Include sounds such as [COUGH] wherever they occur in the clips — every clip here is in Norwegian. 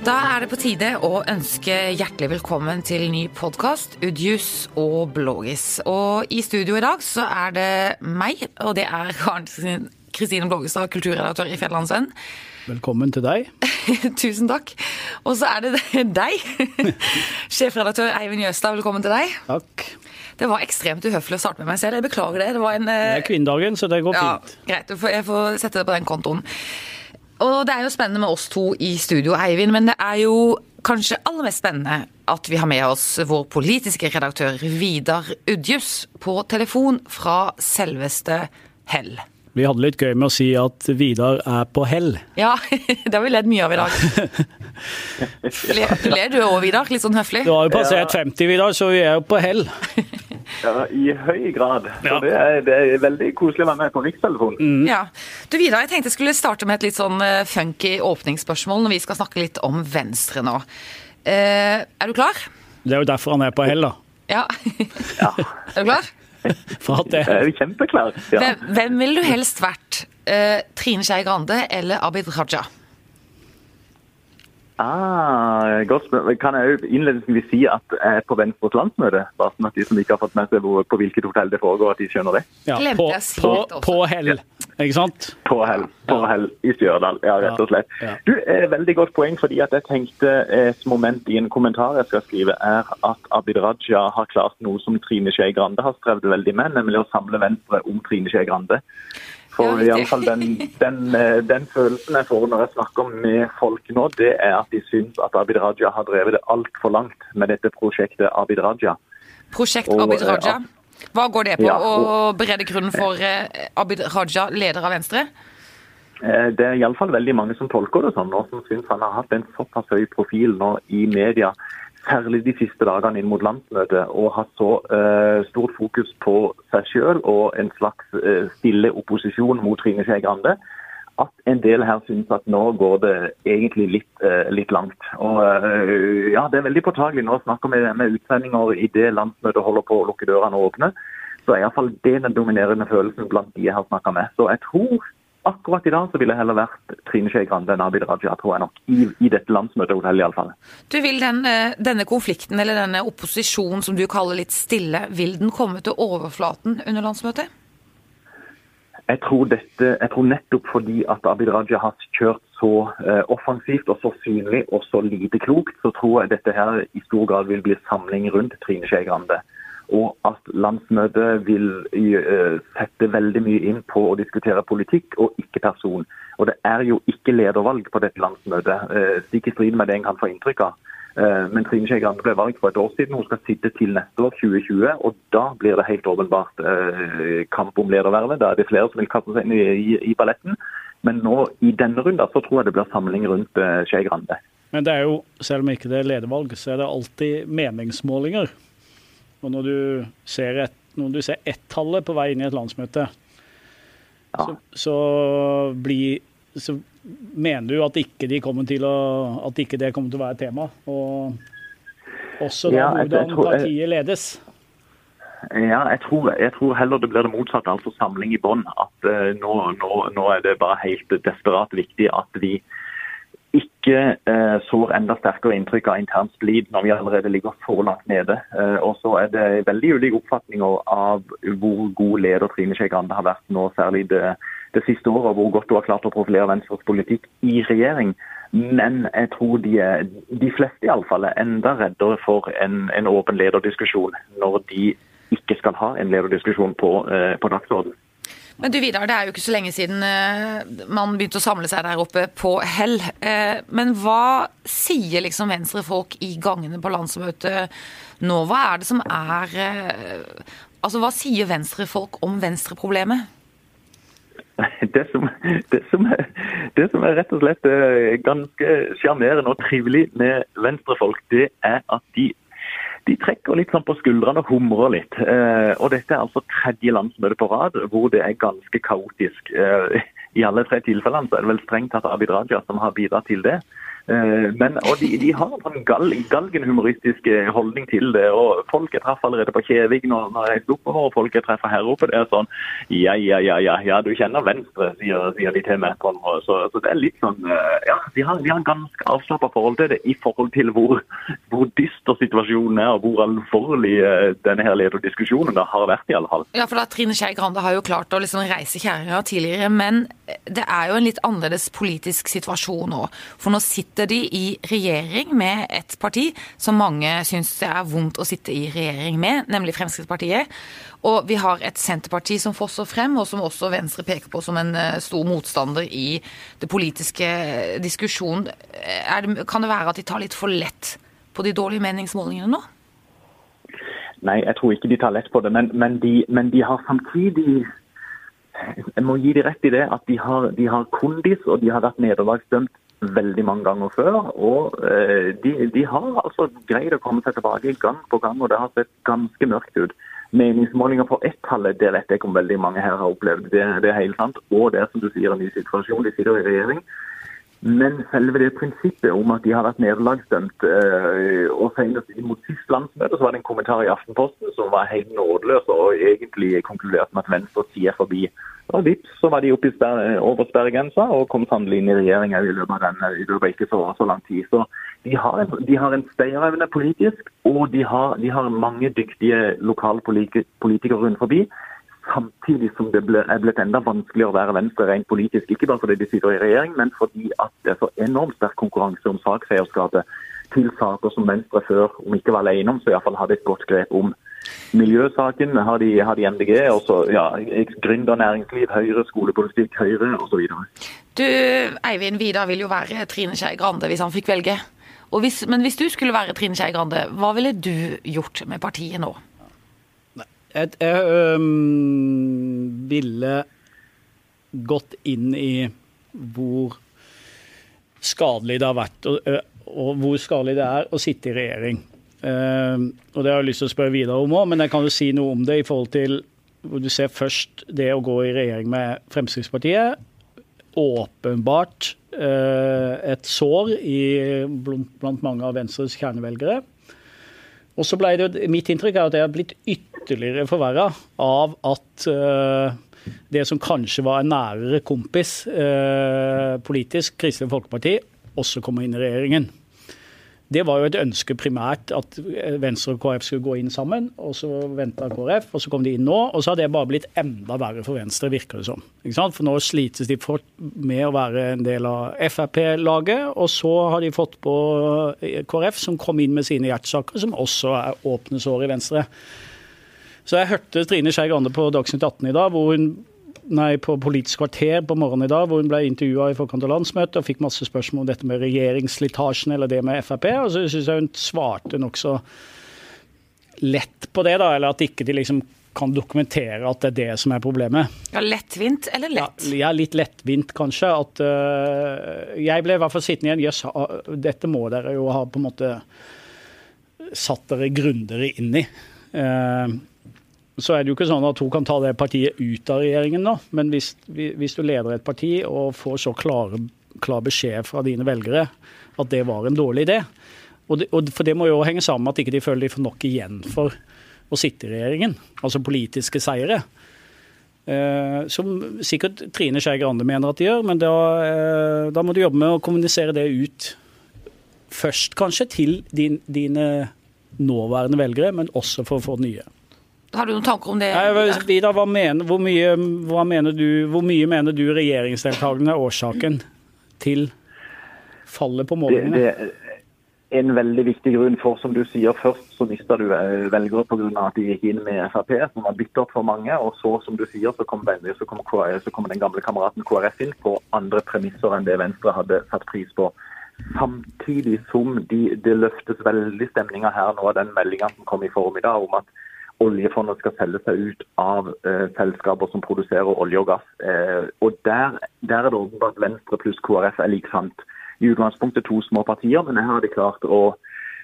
Da er det på tide å ønske hjertelig velkommen til ny podkast, Udjus og Blågis. Og i studio i dag så er det meg, og det er Kristine Blågestad, kulturredaktør i Fjellandsvenn. Velkommen til deg. [LAUGHS] Tusen takk. Og så er det [LAUGHS] deg, [LAUGHS] sjefredaktør Eivind Jøstad. Velkommen til deg. Takk. Det var ekstremt uhøflig å starte med meg selv. Jeg beklager det. Det var en Det er kvinnedagen, så det går ja, fint. Greit, jeg får sette det på den kontoen. Og det er jo spennende med oss to i studio, Eivind, men det er jo kanskje aller mest spennende at vi har med oss vår politiske redaktør Vidar Udjus på telefon fra selveste Hell. Vi hadde litt gøy med å si at Vidar er på hell. Ja, [LAUGHS] det har vi ledd mye av i dag. Du ler du òg, Vidar? Litt sånn høflig? Du har jo passert 50, Vidar, så vi er jo på hell. [LAUGHS] Ja, I høy grad. Så Ja. det, er, det er veldig koselig å være med på Rikstelefonen. Ja. Du Vidar, jeg tenkte jeg skulle starte med et litt sånn eh, funky åpningsspørsmål når vi skal snakke litt om Venstre nå. Eh, er du klar? Det er jo derfor han er på hell, da. Ja. [LAUGHS] Ja, er du klar? [LAUGHS] For at det, jeg er kjempeklar. Ja. Hvem, hvem ville du helst vært? Eh, Trine Skei Grande eller Abid Raja? Ah, godt spørsmål. Kan jeg jo innledningsvis si at jeg er på Venstres landsmøte? Bare sånn at de som ikke har fått med seg på hvilket hotell det foregår, at de skjønner det. ja, på, på, på hell, ikke sant? På hell, på Ja. hell i Stjørdal, ja, rett og slett. Ja. Du, eh, Veldig godt poeng, fordi at jeg tenkte et moment i en kommentar jeg skal skrive, er at Abid Raja har klart noe som Trine Skei Grande har strevd veldig med, nemlig å samle Venstre om Trine Skei Grande. For ja, i alle fall den, den, eh, den følelsen jeg får når jeg snakker med folk nå, det er at de syns at Abid Raja har drevet det altfor langt med dette prosjektet Abid Raja. Prosjekt Og, Abid eh, Raja. Hva går det på? Ja, Å berede grunnen for eh, Abid Raja, leder av Venstre? Det er iallfall veldig mange som tolker det sånn, og som syns han har hatt en såpass høy profil nå i media, særlig de siste dagene inn mot landsmøtet, og ha så uh, stort fokus på seg sjøl og en slags uh, stille opposisjon mot Trine Skei Grande, at en del her syns at nå går det egentlig litt, uh, litt langt. Og ja, Det er veldig påtagelig nå å snakke med, utsendinger i det landsmøtet holder på å lukke dørene og åpne. Så er iallfall det den dominerende følelsen blant de jeg har snakka med. Så jeg tror akkurat i dag så ville jeg heller vært Trine Skei Grande enn Abid Raja, tror jeg nok. I, i dette landsmøtehotellet iallfall. Du vil den, eh, Denne konflikten, eller denne opposisjonen som du kaller litt stille, vil den komme til overflaten under landsmøtet? Jeg tror, dette, jeg tror nettopp fordi at Abid Raja har kjørt så eh, offensivt og så synlig og så lite klokt, så tror jeg dette her i stor grad vil bli samling rundt Trine Skei Grande. Og at landsmøtet vil eh, sette veldig mye inn på å diskutere politikk og ikke person. Og det er jo ikke ledervalg på dette landsmøtet, eh, stikk i strid med det en kan få inntrykk av. Eh, Men Trine Skei Grande ble valgt for et år siden. Hun skal sitte til neste år, 2020. Og da blir det helt åpenbart kamp om ledervervet. Da er det flere som vil kaste seg inn i, balletten. Men nå i denne runden så tror jeg det blir samling rundt Skei Grande. Men det er jo, selv om ikke det er ledervalg, så er det alltid meningsmålinger. Og når du ser ett når du ser ett-tallet på vei inn i et landsmøte, Ja. så, så, bli, så mener du at ikke, de kommer til å, at ikke det kommer til å være et tema. Og også da Ja, hvordan partiet ledes. Ja, jeg tror, jeg tror heller det blir det motsatte, altså samling i bånn. At uh, nå, nå, nå er det bare helt desperat viktig at vi ikke eh, sår enda sterkere inntrykk av intern splid når vi allerede ligger så langt nede. Eh, og så er det veldig ulike oppfatninger av hvor god leder Trine Skei Grande har vært nå, særlig det, det siste året, og hvor godt hun har klart å profilere Venstres politikk i regjering. Men jeg tror de, de fleste i alle fall er enda reddere for en, en åpen lederdiskusjon når de ikke skal ha en lederdiskusjon på, eh, på dagsordenen. Men du Vidar, det er jo ikke så lenge siden eh, man begynte å samle seg der oppe på Hell. Eh, Men hva sier liksom venstrefolk i gangene på landsmøtet nå? Hva er det som er eh, Altså, hva sier venstrefolk om venstreproblemet? Det som, det, som er, det som er rett og slett ganske sjarmerende og trivelig med venstrefolk, det er at de, de trekker litt sånn på skuldrene og humrer litt. Eh, og dette er altså tredje landsmøte på rad hvor det er ganske kaotisk. Eh, I alle tre tilfellene så er det vel strengt tatt Abid Raja som har bidratt til det. Eh, men, og de, de har en sånn gal, galgenhumoristisk holdning til det. og Folk jeg traff allerede på Kjevik når, når jeg oppover, og folk jeg treffer her oppe, det er sånn Ja, ja, ja, ja, ja du kjenner Venstre, sier, sier de til meg. på en. Så, så, det er litt sånn Ja, de har, de har en ganske avslappa forhold til det i forhold til hvor, hvor dyster situasjonen er, og hvor alvorlig denne her lederdiskusjonen da har vært, i alle fall. Ja, for da Trine Skei Grande har jo klart å liksom reise kjerringa tidligere, men det er jo en litt annerledes politisk situasjon nå. For nå sitter de i regjering med et parti som mange syns det er vondt å sitte i regjering med, nemlig Fremskrittspartiet. Og vi har et Senterparti som fosser frem, og som også Venstre peker på som en eh, stor motstander i det politiske diskusjonen. Det, kan det være at de tar litt for lett på de dårlige meningsmålingene nå? Nei, jeg tror ikke de tar lett på det. Men, men, de, men de, har samtidig Jeg må gi de rett i det at de har, de har kondis, og de har vært nederlagsdømt veldig mange ganger før. Og eh, de, de, har altså greid å komme seg tilbake gang på gang, og det har sett ganske mørkt ut. Meningsmålinger på ett-tallet det vet jeg om veldig mange her har opplevd. Det, det er helt sant. Og det er som du sier en ny situasjon. De sitter i regjering. Men selve det prinsippet om at de har vært nederlagsdømt eh, og senest mot sist landsmøte så var det en kommentar i Aftenposten som var helt nådeløs og egentlig konkluderte med at Venstre sier forbi. Og vips, så var de oppe sperre, over sperregrensa og kom sannelig inn i regjering i løpet av denne, i løpet av ikke så, så lang tid. Så de har en, de en stayerevne politisk, og de har, de har mange dyktige lokale politikere rundt forbi samtidig som det ble, er blitt enda vanskeligere å være Venstre rent politisk. Ikke bare fordi de sitter i regjering, men fordi at det er så enormt sterk konkurranse om sakseierskapet til saker som Venstre før, om ikke var alene om, så iallfall hadde et godt grep om. Miljøsaken har de, har de MDG, og så ja, gründer næringsliv, Høyre, skolepolitikk, Høyre osv. Du, Eivind Vidar vil jo være Trine Skei Grande hvis han fikk velge. Hvis, men hvis du skulle være Trine Skei Grande, hva ville du gjort med partiet nå? Jeg, jeg øhm, ville gått inn i hvor skadelig det har vært, og, og, hvor skadelig det er å sitte i regjering. Uh, og Det har jeg lyst til å spørre videre om òg, men jeg kan jo si noe om det i forhold til hvor du ser først det å gå i regjering med Fremskrittspartiet. Åpenbart uh, et sår i, blant mange av Venstres kjernevelgere. Og så ble det, Mitt inntrykk er at det har blitt ytterligere forverra av at uh, det som kanskje var en nærere kompis uh, politisk, Kristelig Folkeparti, også kommer inn i regjeringen. Det var jo et ønske primært at Venstre og KrF skulle gå inn sammen. og Så venta KrF, og så kom de inn nå. Og så har det bare blitt enda verre for Venstre, virker det som. For nå slites de fort med å være en del av Frp-laget. Og så har de fått på KrF, som kom inn med sine hjertesaker, som også er åpne sår i Venstre. Så jeg hørte Trine Skei Grande på Dagsnytt 18 i dag, hvor hun nei, på Politisk kvarter på morgenen i dag, hvor hun ble intervjua i forkant av landsmøtet og fikk masse spørsmål om dette med regjeringsslitasjen eller det med Frp. Og så syns jeg hun svarte nokså lett på det, da, eller at ikke de liksom kan dokumentere at det er det som er problemet. Ja, Lettvint eller lett? Ja, ja litt lettvint kanskje. At uh, Jeg ble i hvert fall sittende igjen Jøss, dette må dere jo ha på en måte satt dere grundigere inn i. Uh, så er det jo ikke sånn at hun kan ta det partiet ut av regjeringen nå. Men hvis, hvis du leder et parti og får så klare, klar beskjed fra dine velgere at det var en dårlig idé, og, det, og For det må jo henge sammen med at ikke de føler de får nok igjen for å sitte i regjeringen. Altså politiske seire. Eh, som sikkert Trine Skei Grande mener at de gjør, men da, eh, da, må du jobbe med å kommunisere det ut. Først kanskje til din, dine nåværende velgere, men også for å få nye. Har du noen tanker om det? Nei, Vidar, hva mener, hvor, mye, hva mener du, hvor mye mener du regjeringsdeltakerne er årsaken til fallet på målingene? Det, det, er en veldig viktig grunn for, som du sier, først så mista du eh, velgere pga. at de gikk inn med Frp, som var bittert for mange. Og så, som du sier, så kom, så kom, så kom den gamle kameraten KrF inn på andre premisser enn det Venstre hadde satt pris på. Samtidig som de, det løftes veldig stemninger her nå av den meldinga som kom i formiddag om at oljefondet skal selge seg ut av eh, selskaper som produserer olje og gass. Eh, og der, der, er det åpenbart Venstre pluss KrF er lik sant. I utgangspunktet to små partier, men her har de klart å,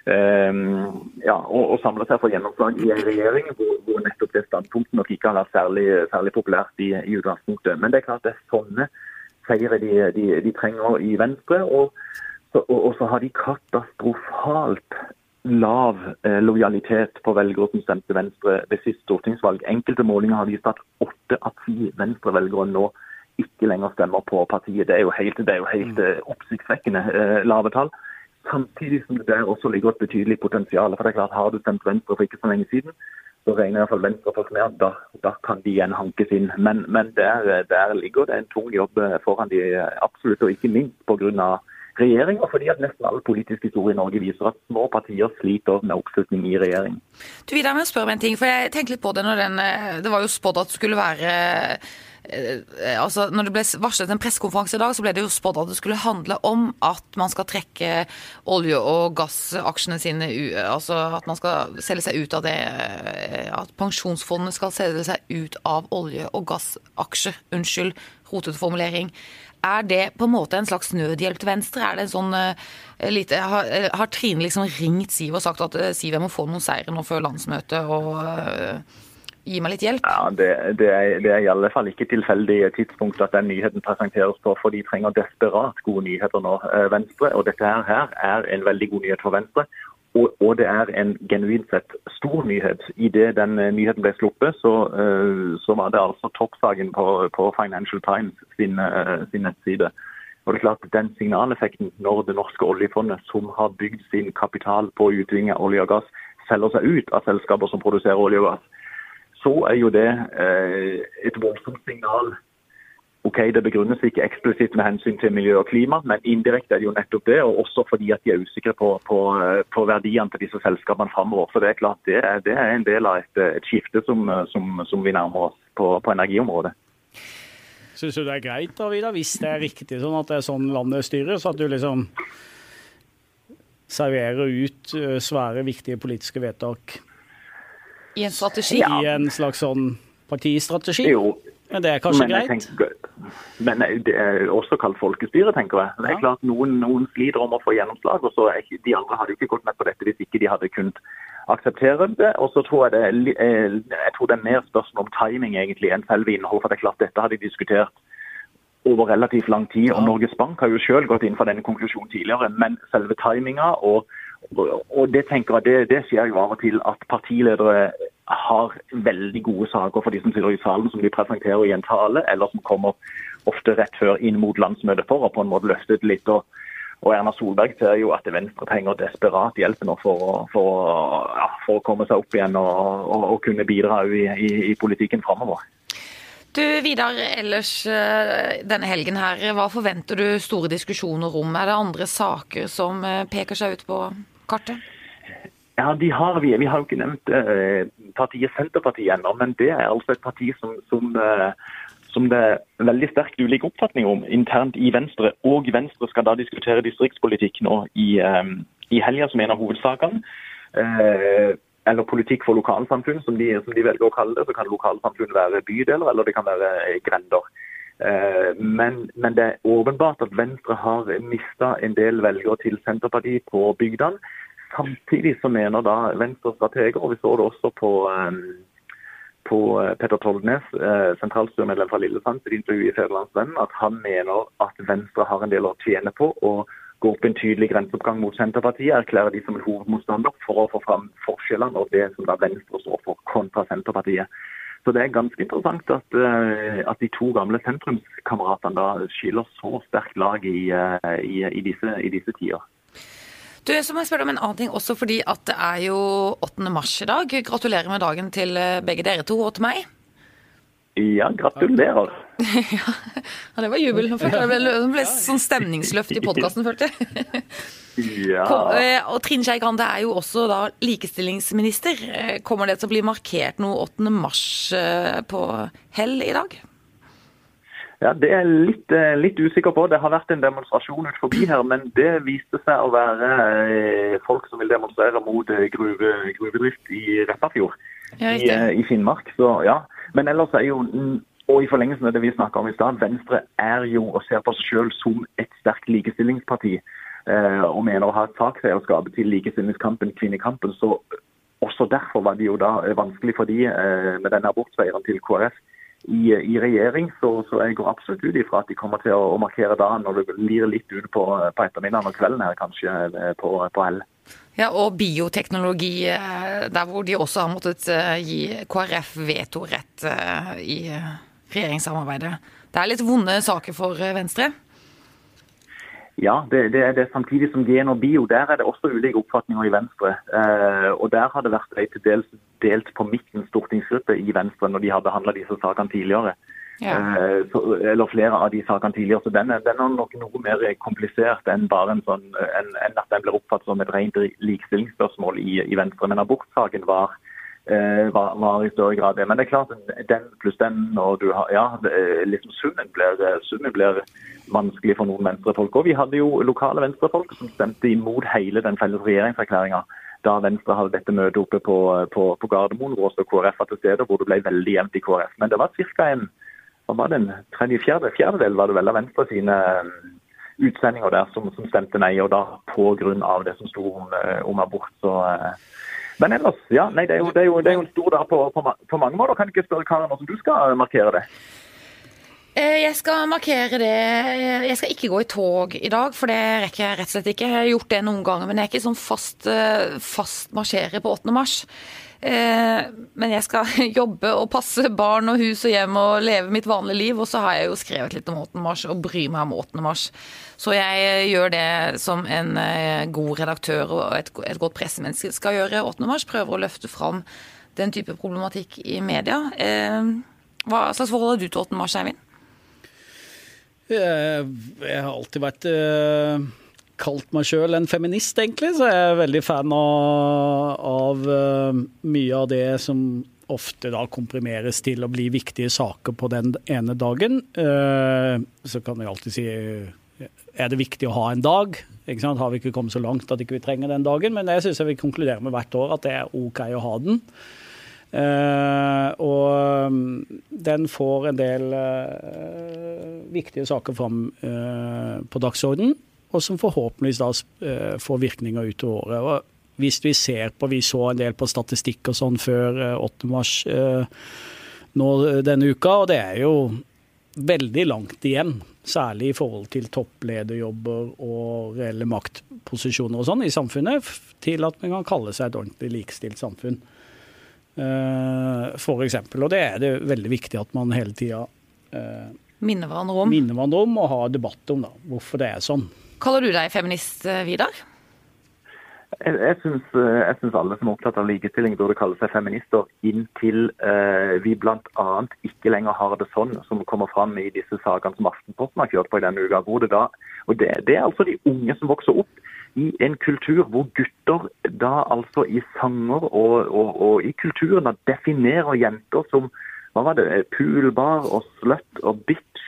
eh, ja, å, å samle seg for gjennomslag i en regjering hvor, hvor, nettopp det standpunktet nok ikke har vært særlig, særlig populært i, i, utgangspunktet. Men det er klart det er sånne seire de, de, de trenger i Venstre. og, og, så har de katastrofalt lav eh, lojalitet på velgere som stemte Venstre ved sist stortingsvalg. Enkelte målinger har vist at åtte av ti Venstre-velgere nå ikke lenger stemmer på partiet. Det er jo helt, det er jo helt eh, oppsiktsvekkende eh, lave tall. Samtidig som det der også ligger et betydelig potensial. For det er klart, Har du stemt Venstre for ikke så lenge siden, så regner i hvert fall Venstre-folk med at da, da, kan de igjen hankes inn. Men, men der, der, ligger det en tung jobb foran de absolutt, og ikke minst pga regjering, og fordi at nesten all politisk historie i Norge viser at små partier sliter med oppslutning i regjering. Du, Vidar, jeg må spørre om en ting, for jeg tenkte litt på det når den eh, Det var jo spådd at det skulle være eh, altså når det ble varslet en pressekonferanse i dag, så ble det jo spådd at det skulle handle om at man skal trekke olje- og gassaksjene sine Altså at man skal selge seg ut av det eh, At pensjonsfondene skal selge seg ut av olje- og gassaksjer. Unnskyld, rotete formulering. Er det på en måte en slags nødhjelp til Venstre? Er det en sånn uh, lite, har, eh, har, Trine liksom ringt Siv og sagt at uh, Siv, jeg må få noen seire nå før landsmøtet, og uh, gi meg litt hjelp? Ja, det, det, er, det, er, i alle fall ikke tilfeldig tidspunkt at den nyheten presenteres på, for de trenger desperat gode nyheter nå, Venstre. Og dette her er en veldig god nyhet for Venstre. Og, og, det er en genuint sett stor nyhet. Idet den eh, nyheten ble sluppet, så, uh, så var det altså toppsaken på, på Financial Times sin, uh, sin, nettside. Og det er klart Den signaleffekten når det norske oljefondet, som har bygd sin kapital på å utvinge olje og gass, selger seg ut av selskaper som produserer olje og gass, så er jo det et voldsomt signal Ok, Det begrunnes ikke eksplisitt med hensyn til miljø og klima, men indirekte er det jo nettopp det. Og også fordi at de er usikre på, på, på verdiene til disse selskapene framover. Så det er klart det er, det er en del av et, et skifte som, som, som, vi nærmer oss på, på energiområdet. Syns du det er greit da, Vidar, hvis det er riktig sånn at det er sånn landet styres, at du liksom serverer ut svære, viktige politiske vedtak I en strategi? I en slags sånn partistrategi? Jo, men det er kanskje greit? Tenker, men det er også kalt folkestyre, tenker jeg. Det er klart Noen, noen sliter om å få gjennomslag, og så ikke, de andre hadde ikke gått med på dette hvis ikke de hadde kunnet akseptere det. Og så tror jeg det, eh, jeg tror det er mer spørsmål om timing egentlig enn selve innholdet. For det er klart dette har de diskutert over relativt lang tid. og Norges Bank har jo selv gått inn for denne konklusjonen tidligere. Men selve timinga og, og det tenker jeg, det, det skjer jo av og til at partiledere har veldig gode saker for de som sitter i salen, som de presenterer i en tale, eller som kommer ofte rett før inn mot landsmøtet for å på en måte løfte det litt. og og Erna Solberg ser jo at Venstre trenger desperat hjelp nå for, for, ja, for å komme seg opp igjen og, og, og kunne bidra i, i, i politikken framover. Du Vidar, ellers eh, denne helgen her, hva forventer du store diskusjoner om? Er det andre saker som eh, peker seg ut på kartet? Ja, de har vi. Vi har jo ikke nevnt eh, partiet Senterpartiet ennå, men det er altså et parti som, som, eh, som, det er veldig sterkt ulike oppfatning om internt i Venstre. Og Venstre skal da diskutere distriktspolitikk nå i, eh, i helga som en av hovedsakene. Eh, eller politikk for lokalsamfunn, som de, som de, velger å kalle det. Så kan lokalsamfunn være bydeler, eller det kan være grender. Men, men, det er åpenbart at Venstre har mista en del velgere til Senterpartiet på bygdene. Samtidig så mener da Venstre-strateger, og vi så det også på, ehm, på eh, Petter Tollnes, eh, sentralstyremedlem fra Lillesand, i intervju i Federlandsvennen, at han mener at Venstre har en del å tjene på å gå opp en tydelig grenseoppgang mot Senterpartiet, erklære de som en hovedmotstander for å få fram forskjellene og det som da Venstre står for, kontra Senterpartiet. Så det er ganske interessant at, eh, at de to gamle sentrumskameratene da skiller så sterkt lag i, i, i, disse, i disse tider. Du, så må jeg spørre om en annen ting også, fordi at det er jo 8. mars i dag. Gratulerer med dagen til eh, begge dere to, og til meg. Ja, gratulerer. [LAUGHS] ja, det var jubel. Det ble, det ble sånn stemningsløft i podkasten, følte jeg. [LAUGHS] ja. Eh, og Trine Skei Grande er jo også da likestillingsminister. Eh, kommer det til å bli markert noe 8. mars på Hell i dag? Ja, Det er jeg litt, eh, litt, usikker på. Det har vært en demonstrasjon ut forbi her, men det viste seg å være eh, folk som vil demonstrere mot eh, gruve, gruvedrift i Repparfjord ja, i, i, Finnmark. Så ja, Men ellers er jo, og i forlengelsen av det vi snakka om i stad, Venstre er jo og ser på seg selv som et sterkt likestillingsparti. Og mener å ha et sakseierskap til likestillingskampen, kvinnekampen. Så også derfor var det jo da vanskelig for de med denne abortseieren til KrF i, i regjering, så, så, jeg går absolutt ut ifra at de kommer til å, markere dagen når det lir litt ute på, på ettermiddagen og kvelden her, kanskje eh, på, på L. Ja, og bioteknologi, eh, der hvor de også har måttet eh, gi KrF vetorett i regjeringssamarbeidet. Det er litt vonde saker for Venstre? Ja, det, det, er det. Samtidig som gen og bio, der er det også ulike oppfatninger i Venstre. Eh, og Der har det vært ei til dels delt på midten stortingsgruppe i Venstre når de har behandla disse sakene tidligere. Ja. Eh, så, eller flere av de sakene tidligere. Så den er, den er, nok noe mer komplisert enn bare en sånn, en, en at den blir oppfattet som et rent likestillingsspørsmål i, i Venstre. Men abortsaken var var, var, i større grad det. Men det er klart, den pluss den og du har, ja, liksom summen blir, summen blir vanskelig for noen venstrefolk. Og vi hadde jo lokale venstrefolk som stemte imot hele den felles regjeringserklæringa da Venstre hadde dette møtet oppe på, på, på Gardermoen, hvor også KrF var til stede, hvor det ble veldig jevnt i KrF. Men det var ca. en hva var det, en tredje, fjerde, fjerdedel var det vel av Venstre sine um, utsendinger der som, som stemte nei, og da pga. det som sto om, om abort. så men ellers, ja. Nei, det er jo, det er jo, det er jo en stor dag på, på, på, mange måter. Kan ikke spørre Karen hvordan du skal markere det? Eh, jeg skal markere det Jeg skal ikke gå i tog i dag, for det rekker jeg rett og slett ikke. Jeg har gjort det noen ganger, men jeg er ikke sånn fast, eh, fast marsjerer på 8. mars. Eh, men jeg skal [LAUGHS] jobbe og passe barn og hus og hjem og leve mitt vanlige liv. Og så har jeg jo skrevet litt om 8. mars og bryr meg om 8. mars. Så jeg gjør det som en eh, god redaktør og et, godt pressemenneske skal gjøre 8. mars. Prøver å løfte fram den type problematikk i media. Eh, hva slags forhold har du til 8. mars, Eivind? Jeg har alltid vært kalt meg sjøl en feminist, egentlig, så jeg er veldig fan av, av uh, mye av det som ofte da komprimeres til å bli viktige saker på den ene dagen. Uh, så kan vi alltid si er det viktig å ha en dag? Har vi ikke kommet så langt at ikke vi ikke trenger den dagen? Men jeg syns jeg vil konkludere med hvert år at det er OK å ha den. Uh, og den får en del viktige saker fram på dagsordenen og som forhåpentligvis da eh, får virkninger utover året. Og hvis vi ser på, vi så en del på statistikk og sånn før 8. Eh, mars eh, nå denne uka, og det er jo veldig langt igjen. Særlig i forhold til topplederjobber og reelle maktposisjoner og sånn i samfunnet, til at man kan kalle seg et ordentlig likestilt samfunn. For eksempel. Og det er det veldig viktig at man hele tida Minner hverandre om. Om og har debatt om da, hvorfor det er sånn. Kaller du deg feminist, eh, Vidar? Jeg, jeg syns eh, alle som er opptatt av likestilling, burde kalle seg feminister inntil eh, vi bl.a. ikke lenger har det sånn som kommer fram i disse sakene som Aftenposten har kjørt på i denne uka. Hvor det, da, og det, det, er altså de unge som vokser opp i en kultur hvor gutter da altså i sanger og, og, og i kulturen definerer jenter som hva var det, pulbar og slut og bitch.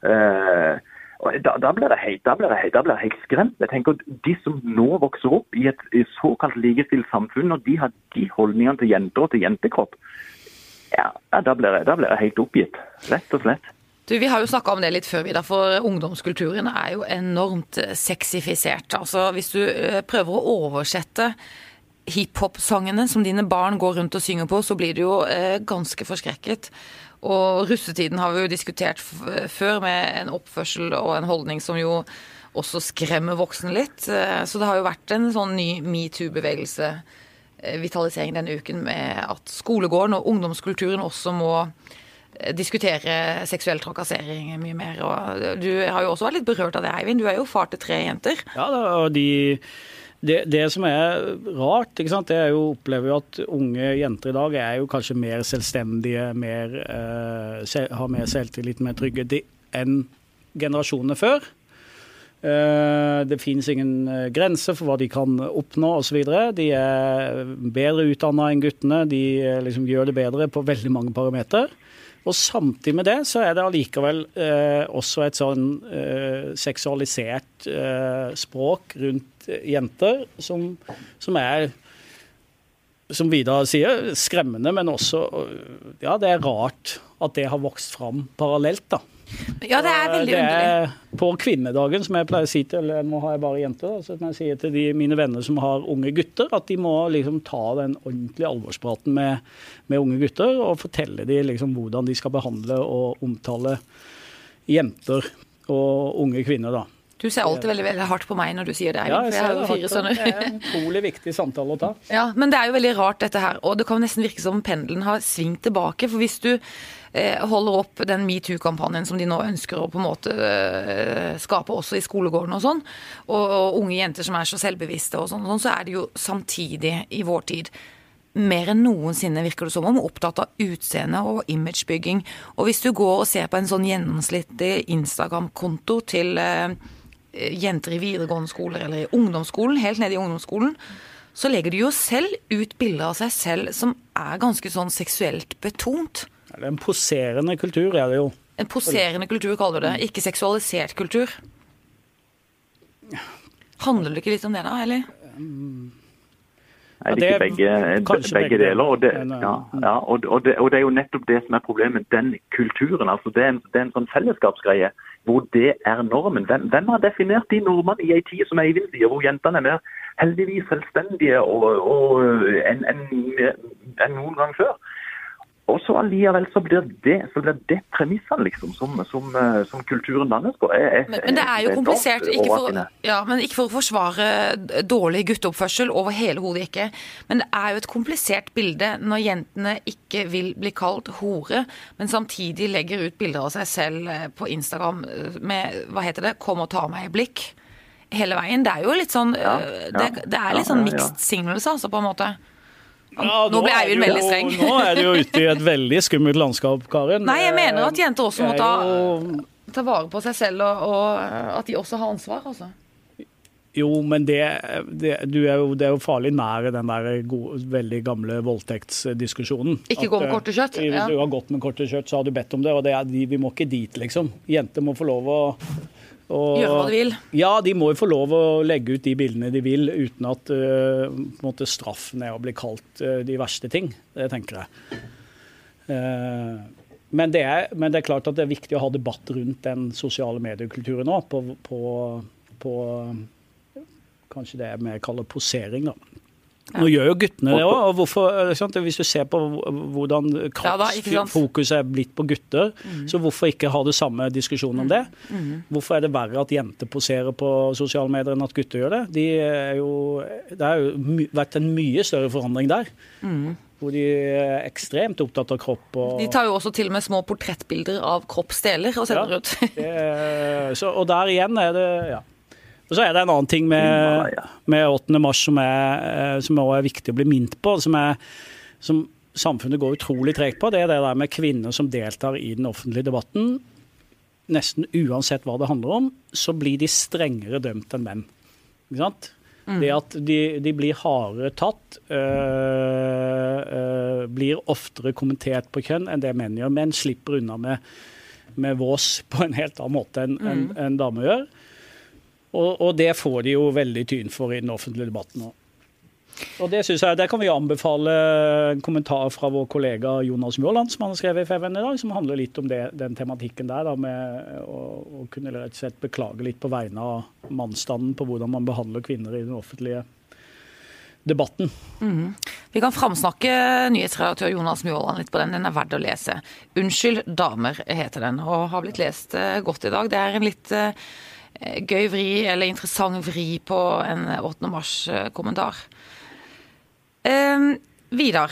Eh, da, da, helt, da, blir blir det helt skremt. Jeg tenker at De som nå vokser opp i et såkalt likestilt samfunn, og de har de holdningene til jenter og til jentekropp, ja, da blir, jeg, jeg helt oppgitt. Rett og slett. Du, Vi har jo snakka om det litt før, Vidar, for ungdomskulturen er jo enormt sexifisert. Altså, Hvis du eh, prøver å oversette hiphop-sangene som dine barn går rundt og synger på, så blir du jo eh, ganske forskrekket. Og russetiden har vi jo diskutert før med en oppførsel og en holdning som jo også skremmer voksne litt. Eh, så det har jo vært en sånn ny metoo-bevegelse, eh, vitalisering denne uken, med at skolegården og ungdomskulturen også må eh, diskutere seksuell trakassering mye mer. Og du har jo også vært litt berørt av det, Eivind. Du er jo far til tre jenter. Ja, og de det, det, som er rart, det er jo opplever jo at unge jenter i dag er jo kanskje mer selvstendige, mer, eh, har mer selvtillit, mer trygge enn generasjonene før. Eh, det finnes ingen eh, grenser for hva de kan oppnå osv. De er bedre utdanna enn guttene, de eh, liksom gjør det bedre på veldig mange parametere. Og samtidig med det så er det allikevel eh, også et sånn eh, seksualisert eh, språk rundt jenter som, som, er som Vidar sier, skremmende, men også Ja, det er rart at det har vokst fram parallelt, da. Ja, det er veldig det underlig. er På kvinnedagen, som jeg pleier å si til eller Nå har jeg bare jenter, da, så jeg sier til de, mine venner som har unge gutter, at de må liksom ta den ordentlige alvorspraten med, med unge gutter og fortelle dem liksom hvordan de skal behandle og omtale jenter og unge kvinner. da. Du ser alltid veldig, veldig hardt på meg når du sier det, Ja, jeg for jeg har jo det. fire sønner. Det er en utrolig viktig samtale å ta. [LAUGHS] Ja, men det er jo veldig rart dette her, og det kan nesten virke som pendelen har svingt tilbake. For hvis du eh, holder opp den metoo-kampanjen som de nå ønsker å på en måte eh, skape også i skolegården og sånn, og, og unge jenter som er så selvbevisste og sånn, og sånn, så er det jo samtidig i vår tid mer enn noensinne virker det som om opptatt av utseende og imagebygging. Og hvis du går og ser på en sånn gjennomsnittlig Instagram-konto til eh, jenter i videregående skoler eller i ungdomsskolen, helt nede i ungdomsskolen, så legger de jo selv ut bilder av seg selv som er ganske sånn seksuelt betont. Det er en poserende kultur, er det jo. En poserende kultur, kaller du det. Ikke seksualisert kultur. Handler det ikke litt om det, da? eller? Er det Ja, begge, begge begge deler? Og det, ja, ja, og, og, det, og det er jo nettopp det som er problemet. Den kulturen. altså Det er en, det er en sånn fellesskapsgreie hvor det er normen. Hvem, hvem har definert de normene i ei tid som Eivind sier, hvor jentene er mer heldigvis selvstendige og, og, enn en, enn noen gang før? Og så allikevel så blir det, så blir det premissene liksom, som, som, eh, som kulturen landes på. er- er- Men, men det er jo komplisert. Ikke for, ja, men ikke for å forsvare dårlig gutteoppførsel over hele hodet, ikke. Men det er jo et komplisert bilde når jentene ikke vil bli kalt hore, men samtidig legger ut bilder av seg selv eh, på Instagram eh, med hva heter det, 'kom og ta meg i blikk' hele veien. Det er jo litt sånn Ja, ja, det, det er litt sånn mixed signals, altså, på en måte. Ja, Nå ble Eivind jo- veldig streng. Nå er du jo ute i et veldig skummelt landskap, Karin. Nei, jeg mener at jenter også må ta, jo- ta vare på seg selv, og, og eh, at de også har ansvar, altså. Jo, men det, det, du er jo, det er jo farlig nær den der gode, veldig gamle voldtektsdiskusjonen. Ikke gå med eh, korte skjørt, Hvis ja. du har gått med korte skjørt, så har du bedt om det. Og det er, vi må ikke dit, liksom. Jenter må få lov å å- Gjøre hva de vil. Ja, de må jo få lov å legge ut de bildene de vil, uten at uh, straffen er å bli kalt uh, de verste ting. Det tenker jeg. Uh, men, det er, men det er klart at det er viktig å ha debatt rundt den sosiale mediekulturen nå, på, på, på Kanskje det vi kaller posering, da. Nå gjør jo guttene det òg. Og hvis du ser på hvordan kroppsfokuset er blitt på gutter, så hvorfor ikke ha det samme diskusjonen om det? Mm. Hvorfor er det verre at jenter poserer på sosiale medier enn at gutter gjør det? De er jo, det har jo vært en mye større forandring der. Hvor de er ekstremt opptatt av kropp. Og, Mm. De tar jo også til og med små portrettbilder av kroppsdeler og sender Ja. ut. [LAUGHS] Så, og der igjen er det ja. Og så er det en annen ting med, med 8. mars som er, eh, som også er viktig å bli minnet på, som, er, som samfunnet går utrolig tregt på. Det er det der med kvinner som deltar i den offentlige debatten. Nesten uansett hva det handler om, så blir de strengere dømt enn menn. Ikke sant? Det at de, de blir hardere tatt, øh, øh, blir oftere kommentert på kjønn enn det menn gjør. Menn slipper unna med, med vås på en helt annen måte enn en, en dame gjør. Og, og det får de jo veldig tyn for i den offentlige debatten nå. Og det synes jeg, Der kan vi anbefale en kommentar fra vår kollega Jonas Mjåland, som han har skrevet i FVN i dag, som handler litt om det, den tematikken der, da, med å, å kunne rett og slett beklage litt på vegne av mannsstanden på hvordan man behandler kvinner i den offentlige debatten. Vi kan framsnakke nyhetsredaktør Jonas Mjåland litt på den. Den er verdt å lese. 'Unnskyld, damer' heter den, og har blitt lest eh, godt i dag. Det er en litt eh, gøy vri, eller interessant vri på en 8. mars-kommentar. Eh, Vidar,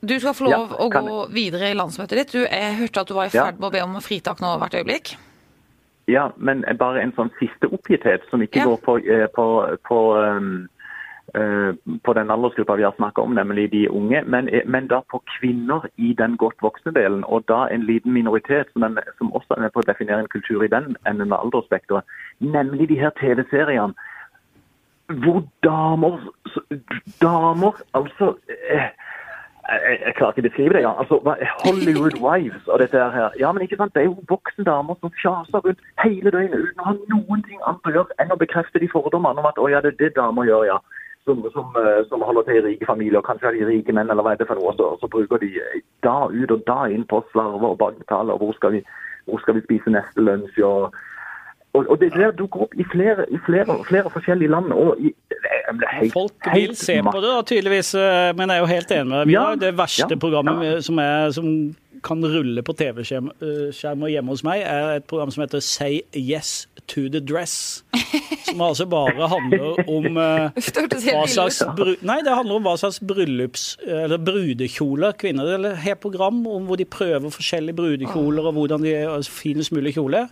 du skal få lov Ja, å gå gå videre i landsmøtet ditt. Du, jeg hørte at du var i ferd med å be om fritak nå hvert øyeblikk. Ja, men bare en sånn siste oppgitthet som ikke Ja. går på, eh, på, på, um, eh, på den aldersgruppa vi har snakka om, nemlig de unge, men, eh, men da på kvinner i den godt voksne delen. Og da en liten minoritet som, den, som også er med på å definere en kultur i den enden av aldersspekteret, nemlig de her TV-seriene. Hvor damer Damer, altså eh, jeg, jeg klarer ikke å beskrive det. ja. Altså, Hollywood [LAUGHS] Wives og dette her. Ja, men ikke sant? Det er jo voksne damer som fjaser rundt hele døgnet uten å ha noen ting annet å gjøre enn å bekrefte de fordommene om at å ja, det er det damer gjør, ja. Som, som, eh, som holder til i rike familier, kanskje er de rike menn, eller hva er det for noe, så, så bruker de da ut og da inn på slarver og bakbetaler, hvor skal vi, hvor skal vi spise neste lunsj, og, og, og det der dukker opp i flere, i flere, flere forskjellige land. og i, helt, Folk vil se på det, da, tydeligvis, eh, men jeg er jo helt enig med deg. Vi Ja, har det verste ja, programmet ja. med- som, er, som kan rulle på TV-skjermer hjemme hos meg, er et program som heter Say Yes to the Dress. Som altså bare handler om eh, [LAUGHS] hva slags Nei, det handler om hva slags bryllups... Eller brudekjoler kvinner Eller har program om hvor de prøver forskjellige brudekjoler, og hvordan de er finest mulig kjole.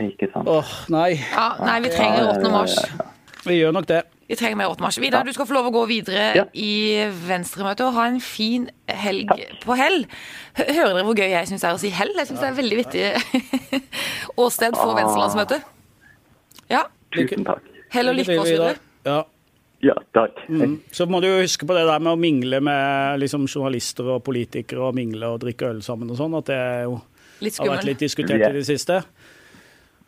Ikke sant. Åh, nei. Ja, nei, vi trenger 8. mars. Vi gjør nok det. Vi trenger mer 8. mars. Vidar, du skal få lov å gå videre Ja. i Venstremøtet og ha en fin helg på hell. Hører dere hvor gøy jeg syns det er å si hell? Jeg syns det er et veldig vittig [LAUGHS] åsted for Venstrelandsmøtet. Ja. Tusen takk. Hell og lykke oss videre. Ja. Ja, takk. Mm. Så må du jo huske på det der med å mingle med liksom, journalister og politikere, og mingle og drikke øl sammen og sånn, at det er jo, har vært litt diskutert i det siste.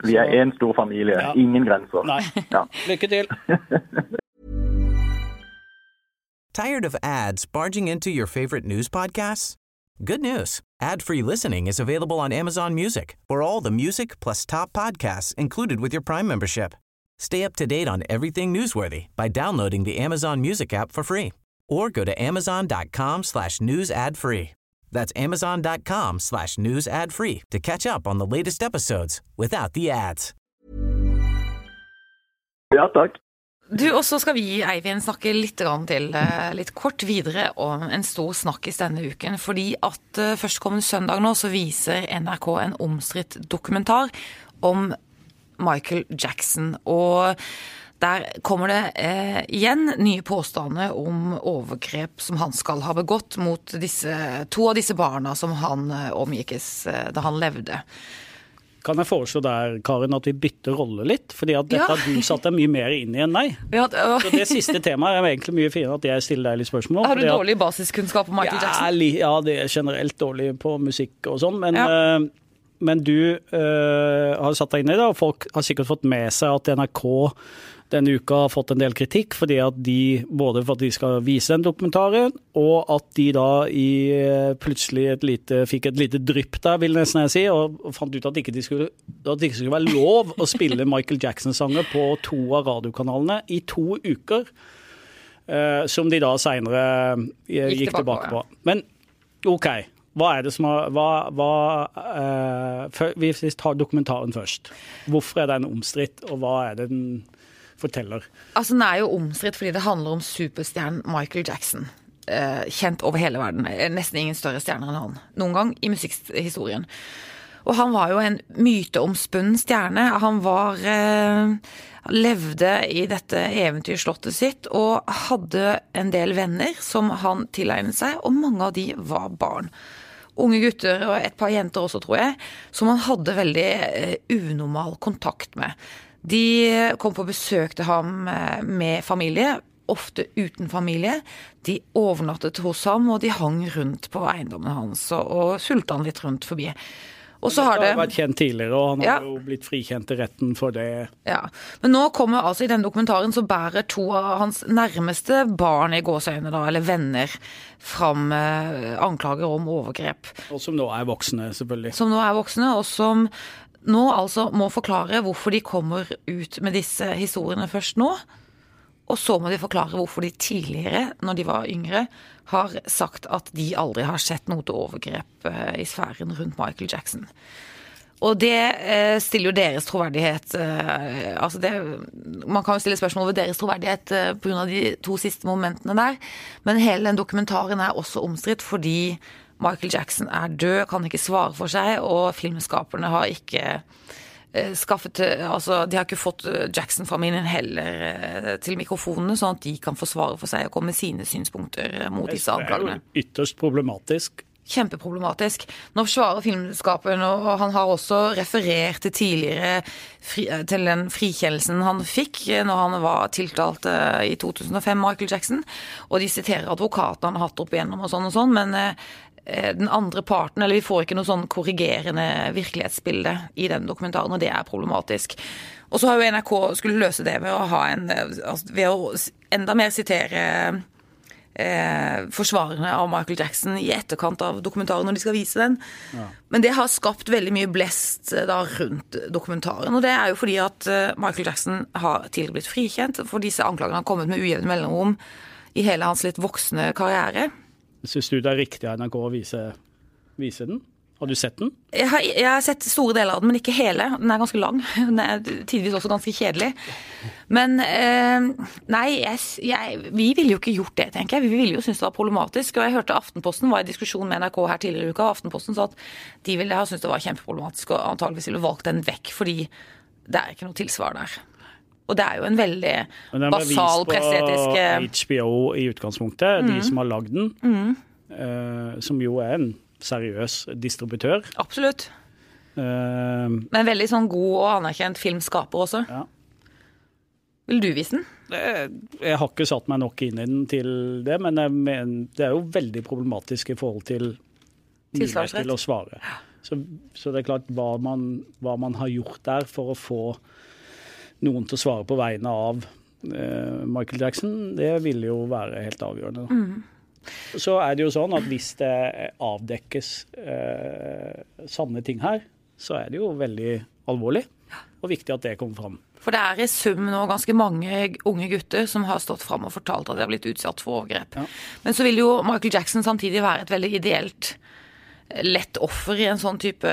Vi er én stor familie. Ja. Ingen grenser. Nei. Ja. [LAUGHS] Lykke til. [LAUGHS] Tired of ads barging into your favorite news podcasts? Good news. Ad-free listening is available on Amazon Music for all the music plus top podcasts included with your Prime membership. Stay up to date on everything newsworthy by downloading the Amazon Music app for free or go to amazon.com slash news ad free. That's amazon.com slash news ad free to catch up on the latest episodes without the ads. ja, takk. Du, Og så skal vi, Eivind, snakke litt til, eh, litt kort videre om en stor snakkis denne uken. Fordi at eh, førstkommende søndag nå så viser NRK en omstridt dokumentar om Michael Jackson. Og der kommer det eh, igjen nye påstander om overgrep som han skal ha begått mot disse, to av disse barna som han eh, omgikkes eh, da han levde. Kan jeg foreslå der, Karin, at vi bytter rolle litt? Fordi at dette Ja. har du satt deg mye mer inn i enn meg. [LAUGHS] Ja, Så det siste temaet er egentlig mye finere at jeg stiller deg litt spørsmål. har du dårlig at- basiskunnskap om Michael Ja, Jackson? Ja, det er generelt dårlig på musikk og sånn, men, Ja. Men du eh, har satt deg inn i det, og folk har sikkert fått med seg at NRK denne uka har fått en del kritikk, fordi at de, både for at de skal vise den dokumentaren, og at de da i, eh, plutselig et lite, fikk et lite drypp der, vil nesten jeg si, og fant ut at ikke de skulle, at det ikke skulle være lov å spille Michael Jackson-sanger på to av radiokanalene i to uker. Uh, som de da seinere gikk, Gikk tilbake tilbake på, Ja. Men OK, hva er det som har hva, hva, eh, for, Vi tar dokumentaren først. Hvorfor er den omstridt, og hva er det den forteller? Altså, Den er jo omstridt fordi det handler om superstjernen Michael Jackson. Eh, kjent over hele verden. Eh, Nesten ingen større stjerner enn han noen gang i musikkhistorien. Og han var jo en myteomspunnen stjerne. Han var eh, levde i dette eventyrslottet sitt og hadde en del venner som han tilegnet seg, og mange av de var barn. Unge gutter og et par jenter også, tror jeg, som han hadde veldig eh, unormal kontakt med. De kom på besøk til ham eh, med familie, ofte uten familie. De overnattet hos ham, og de hang rundt på eiendommen hans og, og fulgte han litt rundt forbi. Og så har Det det har vært kjent tidligere, og han har jo blitt frikjent i retten for det. Ja, Men nå kommer altså i denne dokumentaren så bærer to av hans nærmeste barn i gåseøyne, da, eller venner, fram eh, anklager om overgrep. Og som nå er voksne, selvfølgelig. Som nå er voksne, og som nå altså må forklare hvorfor de kommer ut med disse historiene først nå. Og så må de forklare hvorfor de tidligere, når de var yngre, har sagt at de aldri har sett noe til overgrep eh, i sfæren rundt Michael Jackson. Og det eh, stiller jo deres troverdighet eh, altså det, Man kan jo stille spørsmål ved deres troverdighet eh, pga. de to siste momentene der, men hele den dokumentaren er også omstridt fordi Michael Jackson er død, kan ikke svare for seg, og filmskaperne har ikke skaffet eh, Altså, de har ikke fått eh, Jackson-familien heller eh, til mikrofonene, sånn at de kan forsvare for seg og komme med sine synspunkter eh, mot disse Det er jo ytterst problematisk. kjempeproblematisk. Nå svarer filmskaperen, og han har også referert til tidligere fri, til den frikjennelsen han fikk når han var tiltalt eh, i 2005, Michael Jackson. Og de siterer advokaten han har hatt opp igjennom og sånn og sånn, men eh, eh, den andre parten, eller vi får ikke noe sånn korrigerende virkelighetsbilde i den dokumentaren, og det er problematisk. Og så har jo NRK skulle løse det ved å ha en eh, altså, Ved å enda mer sitere eh, forsvarerne av Michael Jackson i etterkant av dokumentaren når de skal vise den. Ja. Men det har skapt veldig mye blest eh, da, rundt dokumentaren. Og det er jo fordi at eh, Michael Jackson har tidligere blitt frikjent for disse anklagene har kommet med ujevne mellomrom i hele hans litt voksne karriere. Syns du det er riktig av NRK å vise, vise den? Har du sett den? Jeg har, jeg har, sett store deler av den, men ikke hele. Den er ganske lang. [LAUGHS] Den er tidvis også ganske kjedelig. Men eh, nei, jeg, jeg, vi ville jo ikke gjort det, tenker jeg. Vi ville jo synes det var problematisk. Og jeg hørte Aftenposten var i diskusjon med NRK her tidligere i uka. og Aftenposten sa at de ville ha syntes det var kjempeproblematisk og antageligvis ville valgt den vekk, fordi det er ikke noe tilsvar der. Og det er jo en veldig basal presseetisk Den ble vist på HBO i utgangspunktet, mm. de som har lagd den. Mm. Uh, som jo er en seriøs distributør. Absolutt. Uh, Men veldig sånn god og anerkjent filmskaper også. Ja. Vil du vise den? Jeg har ikke satt meg nok inn i den til det, men det er jo veldig problematisk i forhold til mulighet til å svare. Så, så, det er klart hva man, hva man, har gjort der for å få noen til å svare på vegne av uh, Michael Jackson, det vil jo være helt avgjørende. Mm. Så er det jo sånn at hvis det avdekkes eh, sanne ting her, så er det jo veldig alvorlig og viktig at det kommer fram. For det er i sum nå ganske mange unge gutter som har stått fram og fortalt at de har blitt utsatt for overgrep. Ja. Men så vil jo Michael Jackson samtidig være et veldig ideelt eh, lett offer i en sånn type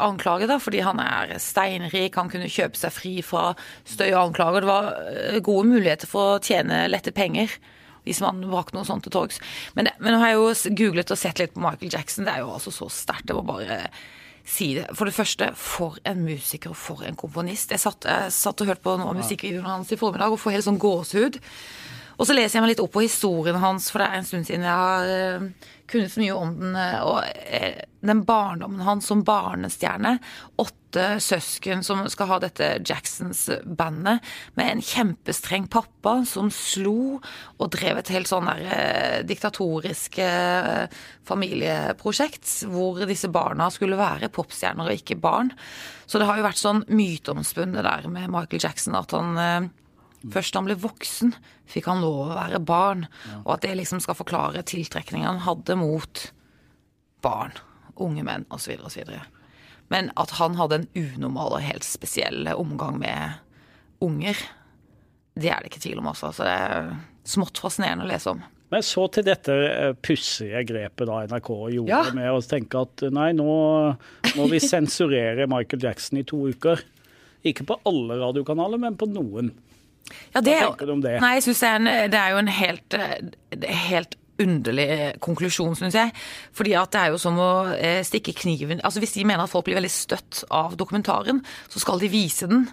anklage, da, fordi han er steinrik, han kunne kjøpe seg fri fra støy og anklager. Det var eh, gode muligheter for å tjene lette penger hvis man brakte noe sånt til torgs. Men, men nå har jeg jo googlet og sett litt på Michael Jackson. Det er jo altså så sterkt. Jeg må bare si det. For det første, for en musiker og for en komponist. Jeg satt, jeg satt og hørte på noen av musikkvideoene hans i formiddag og får helt sånn gåsehud. Og så leser jeg meg litt opp på historien hans, for det er en stund siden jeg har kunnet så mye om den. Uh, og uh, den barndommen hans som barnestjerne. Åtte søsken som skal ha dette Jacksons-bandet, med en kjempestreng pappa som slo og drev et helt sånn der diktatorisk familieprosjekt, hvor disse barna skulle være popstjerner og ikke barn. Så det har jo vært sånn myteomspunnet der med Michael Jackson at han Først da han ble voksen, fikk han lov å være barn. Ja. Og at det liksom skal forklare tiltrekningen han hadde mot barn, unge menn osv. osv. Men at han hadde en unormal og helt spesiell omgang med unger, det er det ikke tvil om også. Så det er smått fascinerende å lese om. Men så til dette eh, pussige grepet da NRK gjorde ja. med å tenke at nei, nå må vi [LAUGHS] sensurere Michael Jackson i to uker. Ikke på alle radiokanaler, men på noen. Ja, det, Hva tenker du om det? Nei, jeg synes det, er det er jo en helt, helt underlig konklusjon, syns jeg. Fordi at det er jo som å eh, stikke kniven Altså Hvis de mener at folk blir veldig støtt av dokumentaren, så skal de vise den.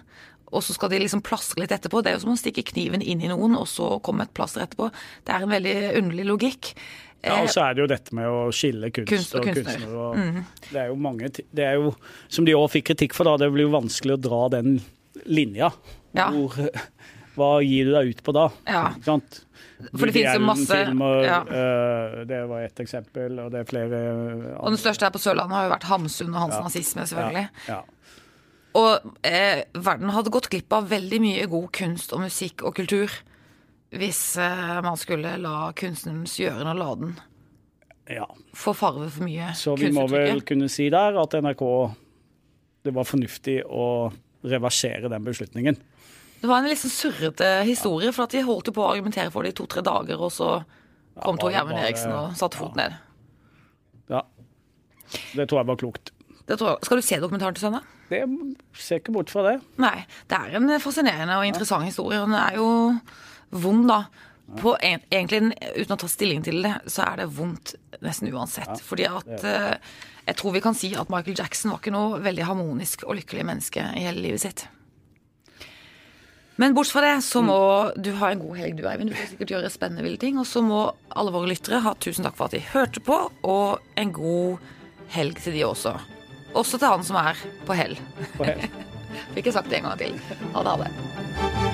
Og så skal de liksom plastre litt etterpå. Det er jo som å stikke kniven inn i noen, og så komme et plaster etterpå. Det er en veldig underlig logikk. Ja, og så er det jo dette med å skille kunst, kunst og, og kunstner. Og mm. Det er jo mange Det er jo, som de òg fikk kritikk for, da, det blir jo vanskelig å dra den linja. Ja. Hvor hva gir du deg ut på da? Ja. Ikke sant? For det finnes jo masse ja. uh, Det var ett eksempel, og det er flere andre. Og den største her på Sørlandet har jo vært Hamsun og hans ja. nazisme, selvfølgelig. Ja. Og eh, verden hadde gått glipp av veldig mye god kunst og musikk og kultur hvis eh, man skulle la kunstnerens gjøren og laden ja. få farve for mye Så vi må vel kunne si der at NRK Det var fornuftig å reversere den beslutningen. Det var en litt sånn surrete historie, for at de holdt jo på å argumentere for det i to-tre dager, og så kom Tor Gjermund Eriksen og satte foten ned. Ja. Det tror jeg var klokt. Jeg, skal du se dokumentaren til søndag? Det ser ikke bort fra det. Nei. Det er en fascinerende og interessant historie, og den er jo vond, da. På en, egentlig, uten å ta stilling til det, så er det vondt nesten uansett. Ja, fordi at uh, jeg tror vi kan si at Michael Jackson var ikke noe veldig harmonisk og lykkelig menneske i hele livet sitt. Men bortsett fra det, så må du ha en god helg, du Eivind. Du får sikkert gjøre spennende ville ting. Og så må alle våre lyttere ha tusen takk for at de hørte på, og en god helg til de også. Også til han som er på hell. På hell. [LAUGHS] Fikk jeg sagt det en gang til. Ha det, ha det.